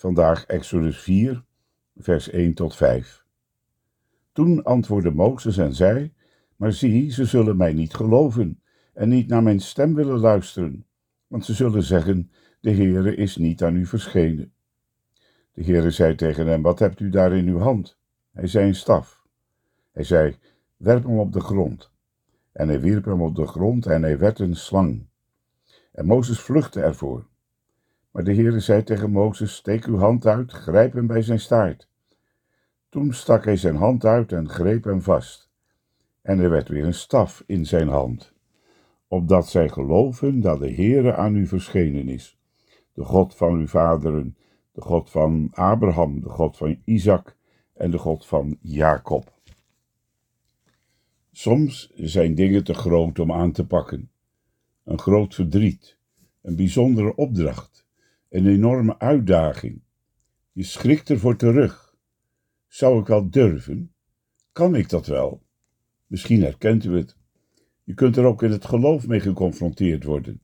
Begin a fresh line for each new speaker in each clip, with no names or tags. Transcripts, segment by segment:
vandaag Exodus 4, vers 1 tot 5. Toen antwoordde Mozes en zei: Maar zie, ze zullen mij niet geloven en niet naar mijn stem willen luisteren, want ze zullen zeggen: De Heere is niet aan u verschenen. De Heere zei tegen hem: Wat hebt u daar in uw hand? Hij zei: Een staf. Hij zei: Werp hem op de grond. En hij wierp hem op de grond en hij werd een slang. En Mozes vluchtte ervoor. Maar de Heere zei tegen Mozes, steek uw hand uit, grijp hem bij zijn staart. Toen stak hij zijn hand uit en greep hem vast. En er werd weer een staf in zijn hand, opdat zij geloven dat de Heere aan u verschenen is, de God van uw vaderen, de God van Abraham, de God van Isaac en de God van Jacob. Soms zijn dingen te groot om aan te pakken. Een groot verdriet, een bijzondere opdracht, een enorme uitdaging. Je schrikt ervoor terug. Zou ik wel durven? Kan ik dat wel? Misschien herkent u het. Je kunt er ook in het geloof mee geconfronteerd worden.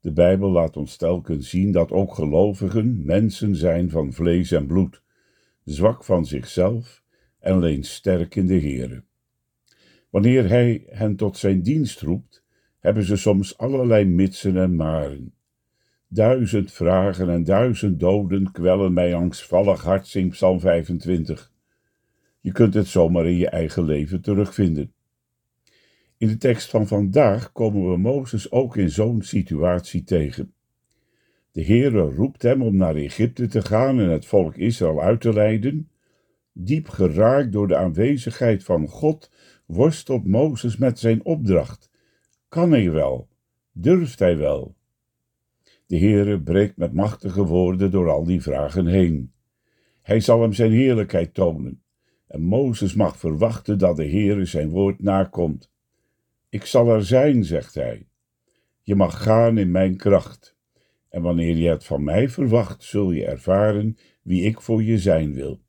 De Bijbel laat ons telkens zien dat ook gelovigen mensen zijn van vlees en bloed, zwak van zichzelf en alleen sterk in de Here. Wanneer hij hen tot zijn dienst roept, hebben ze soms allerlei mitsen en maren. Duizend vragen en duizend doden kwellen mij angstvallig hart, zingt Psalm 25. Je kunt het zomaar in je eigen leven terugvinden. In de tekst van vandaag komen we Mozes ook in zo'n situatie tegen. De Heere roept hem om naar Egypte te gaan en het volk Israël uit te leiden. Diep geraakt door de aanwezigheid van God worstelt Mozes met zijn opdracht. Kan hij wel? Durft hij wel? De Heere breekt met machtige woorden door al die vragen heen. Hij zal hem zijn heerlijkheid tonen. En Mozes mag verwachten dat de Heere zijn woord nakomt. Ik zal er zijn, zegt hij. Je mag gaan in mijn kracht. En wanneer je het van mij verwacht, zul je ervaren wie ik voor je zijn wil.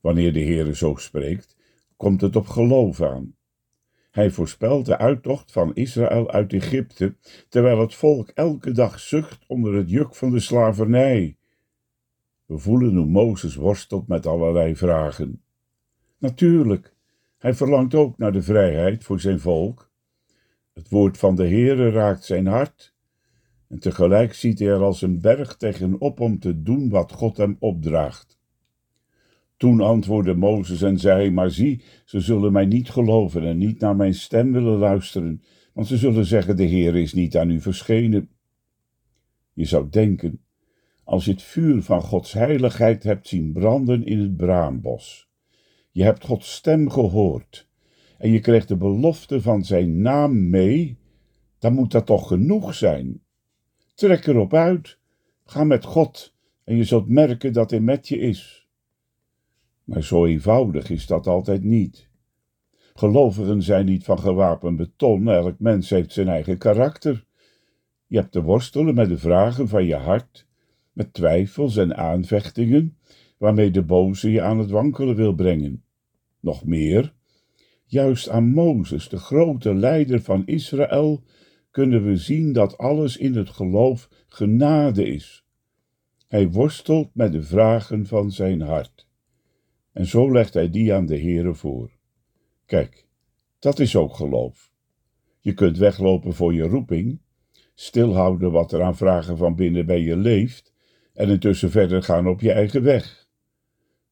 Wanneer de Heere zo spreekt, komt het op geloof aan. Hij voorspelt de uittocht van Israël uit Egypte, terwijl het volk elke dag zucht onder het juk van de slavernij. We voelen hoe Mozes worstelt met allerlei vragen. Natuurlijk, hij verlangt ook naar de vrijheid voor zijn volk. Het woord van de Heere raakt zijn hart, en tegelijk ziet hij er als een berg tegenop om te doen wat God hem opdraagt. Toen antwoordde Mozes en zei: Maar zie, ze zullen mij niet geloven en niet naar mijn stem willen luisteren, want ze zullen zeggen: De Heer is niet aan u verschenen. Je zou denken, als je het vuur van Gods heiligheid hebt zien branden in het braambos, je hebt Gods stem gehoord en je krijgt de belofte van zijn naam mee, dan moet dat toch genoeg zijn. Trek erop uit, ga met God en je zult merken dat hij met je is. Maar zo eenvoudig is dat altijd niet. Gelovigen zijn niet van gewapend beton, elk mens heeft zijn eigen karakter. Je hebt te worstelen met de vragen van je hart, met twijfels en aanvechtingen, waarmee de boze je aan het wankelen wil brengen. Nog meer, juist aan Mozes, de grote leider van Israël, kunnen we zien dat alles in het geloof genade is. Hij worstelt met de vragen van zijn hart. En zo legt hij die aan de Heere voor. Kijk, dat is ook geloof. Je kunt weglopen voor je roeping, stilhouden wat er aan vragen van binnen bij je leeft en intussen verder gaan op je eigen weg.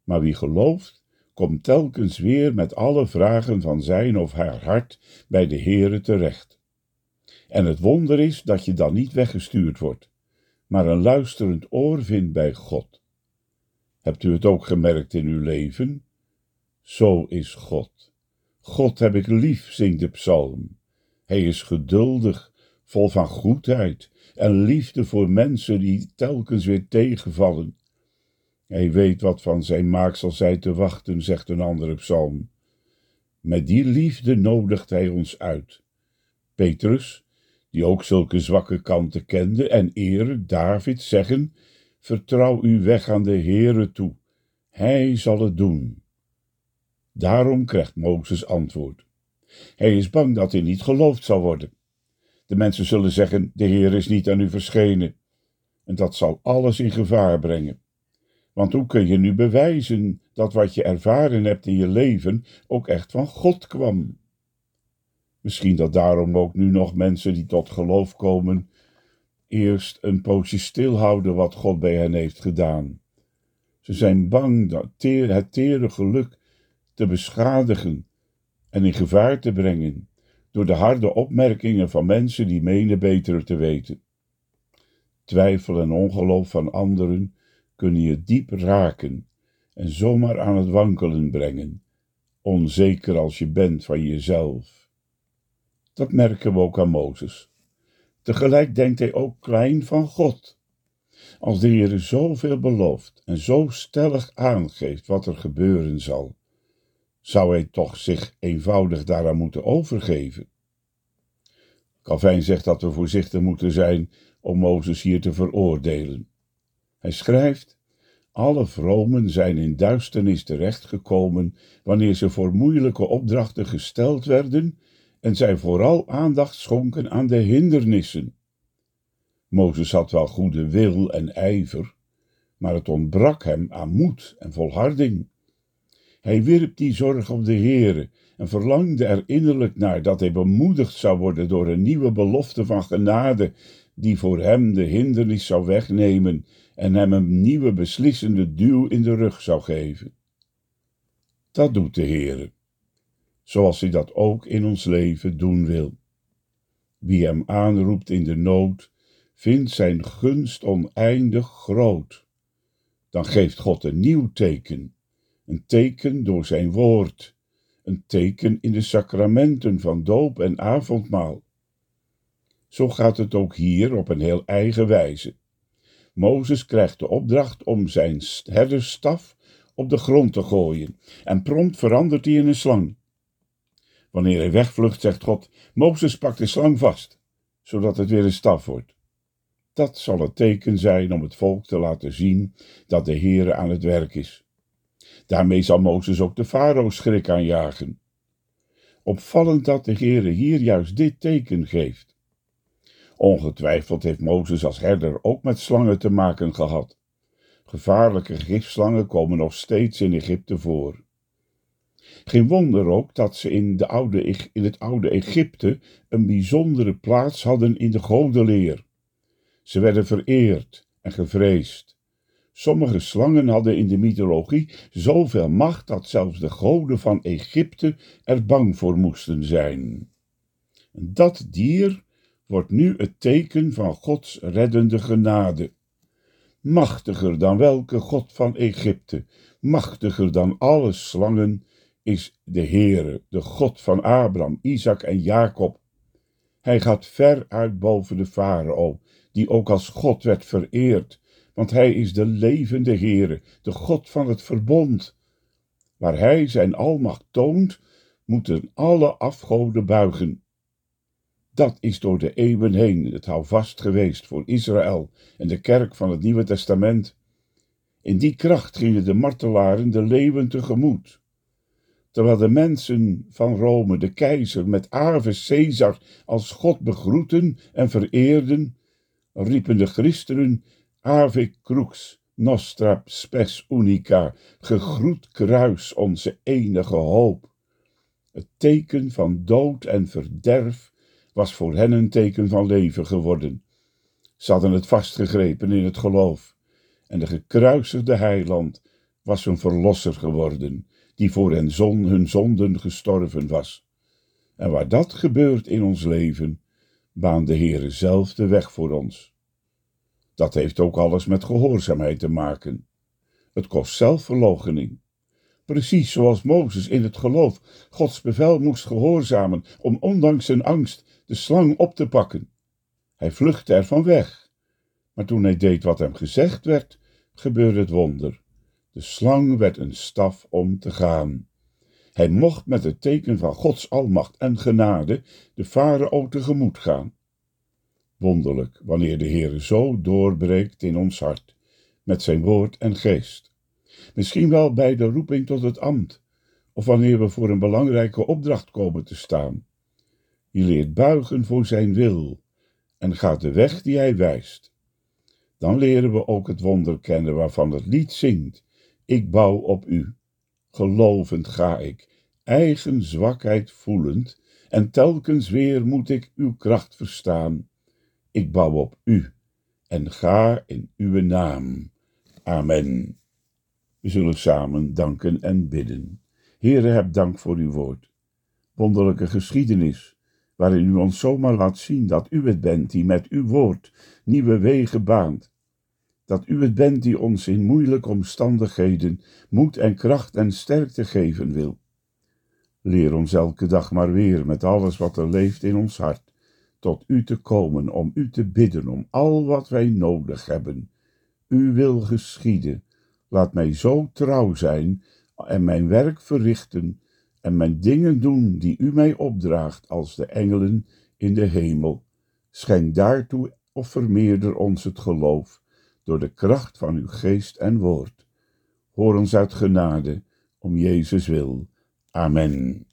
Maar wie gelooft, komt telkens weer met alle vragen van zijn of haar hart bij de Heere terecht. En het wonder is dat je dan niet weggestuurd wordt, maar een luisterend oor vindt bij God. Hebt u het ook gemerkt in uw leven? Zo is God. God heb ik lief, zingt de psalm. Hij is geduldig, vol van goedheid en liefde voor mensen die telkens weer tegenvallen. Hij weet wat van zijn maaksel zij te wachten, zegt een andere psalm. Met die liefde nodigt hij ons uit. Petrus, die ook zulke zwakke kanten kende en ere David zeggen, vertrouw uw weg aan de Heere toe, hij zal het doen. Daarom krijgt Mozes antwoord. Hij is bang dat hij niet geloofd zal worden. De mensen zullen zeggen, de Heer is niet aan u verschenen. En dat zal alles in gevaar brengen. Want hoe kun je nu bewijzen dat wat je ervaren hebt in je leven ook echt van God kwam? Misschien dat daarom ook nu nog mensen die tot geloof komen, eerst een poosje stilhouden wat God bij hen heeft gedaan. Ze zijn bang dat het tere geluk te beschadigen en in gevaar te brengen door de harde opmerkingen van mensen die menen beter te weten. Twijfel en ongeloof van anderen kunnen je diep raken en zomaar aan het wankelen brengen, onzeker als je bent van jezelf. Dat merken we ook aan Mozes. Tegelijk denkt hij ook klein van God. Als de Heer zoveel belooft en zo stellig aangeeft wat er gebeuren zal, zou hij toch zich eenvoudig daaraan moeten overgeven. Calvijn zegt dat we voorzichtig moeten zijn om Mozes hier te veroordelen. Hij schrijft: Alle vromen zijn in duisternis terechtgekomen wanneer ze voor moeilijke opdrachten gesteld werden en zij vooral aandacht schonken aan de hindernissen. Mozes had wel goede wil en ijver, maar het ontbrak hem aan moed en volharding. Hij wierp die zorg op de Heere en verlangde er innerlijk naar dat hij bemoedigd zou worden door een nieuwe belofte van genade, die voor hem de hindernis zou wegnemen en hem een nieuwe beslissende duw in de rug zou geven. Dat doet de Heere, zoals hij dat ook in ons leven doen wil. Wie hem aanroept in de nood, vindt zijn gunst oneindig groot. Dan geeft God een nieuw teken een teken door zijn woord, een teken in de sacramenten van doop en avondmaal. Zo gaat het ook hier op een heel eigen wijze. Mozes krijgt de opdracht om zijn herdersstaf op de grond te gooien, en prompt verandert hij in een slang. Wanneer hij wegvlucht, zegt God: Mozes pakt de slang vast, zodat het weer een staf wordt. Dat zal het teken zijn om het volk te laten zien dat de Heere aan het werk is. Daarmee zal Mozes ook de farao schrik aanjagen. Opvallend dat de Heere hier juist dit teken geeft. Ongetwijfeld heeft Mozes als herder ook met slangen te maken gehad. Gevaarlijke gifslangen komen nog steeds in Egypte voor. Geen wonder ook dat ze in, de oude, in het oude Egypte een bijzondere plaats hadden in de godenleer. Ze werden vereerd en gevreesd. Sommige slangen hadden in de mythologie zoveel macht dat zelfs de goden van Egypte er bang voor moesten zijn. Dat dier wordt nu het teken van Gods reddende genade. Machtiger dan welke God van Egypte, machtiger dan alle slangen, is de Heere, de God van Abraham, Isaac en Jacob. Hij gaat ver uit boven de farao, die ook als God werd vereerd want hij is de levende Heere, de God van het verbond. Waar hij zijn almacht toont, moeten alle afgoden buigen. Dat is door de eeuwen heen het houvast geweest voor Israël en de kerk van het Nieuwe Testament. In die kracht gingen de martelaren de leeuwen tegemoet. Terwijl de mensen van Rome de keizer met Ave Caesar als God begroeten en vereerden, riepen de christenen Ave crux nostra spes unica, gegroet kruis onze enige hoop. Het teken van dood en verderf was voor hen een teken van leven geworden. Ze hadden het vastgegrepen in het geloof, en de gekruisigde heiland was hun verlosser geworden, die voor hen zon hun zonden gestorven was. En waar dat gebeurt in ons leven, baant de Heere zelf de weg voor ons. Dat heeft ook alles met gehoorzaamheid te maken. Het kost zelfverloochening. Precies zoals Mozes in het geloof Gods bevel moest gehoorzamen om ondanks zijn angst de slang op te pakken. Hij vluchtte ervan weg. Maar toen hij deed wat hem gezegd werd, gebeurde het wonder. De slang werd een staf om te gaan. Hij mocht met het teken van Gods almacht en genade de farao tegemoet gaan. Wonderlijk wanneer de Heere zo doorbreekt in ons hart, met zijn woord en geest. Misschien wel bij de roeping tot het ambt, of wanneer we voor een belangrijke opdracht komen te staan. Je leert buigen voor zijn wil en gaat de weg die hij wijst. Dan leren we ook het wonder kennen waarvan het lied zingt. Ik bouw op u. Gelovend ga ik, eigen zwakheid voelend, en telkens weer moet ik uw kracht verstaan. Ik bouw op u en ga in uw naam. Amen. We zullen samen danken en bidden. Heere, heb dank voor uw woord. Wonderlijke geschiedenis, waarin u ons zomaar laat zien dat u het bent die met uw woord nieuwe wegen baant. Dat u het bent die ons in moeilijke omstandigheden moed en kracht en sterkte geven wil. Leer ons elke dag maar weer met alles wat er leeft in ons hart, tot u te komen, om u te bidden om al wat wij nodig hebben. U wil geschieden. Laat mij zo trouw zijn en mijn werk verrichten en mijn dingen doen die u mij opdraagt als de engelen in de hemel. Schenk daartoe of vermeerder ons het geloof door de kracht van uw geest en woord. Hoor ons uit genade, om Jezus wil. Amen.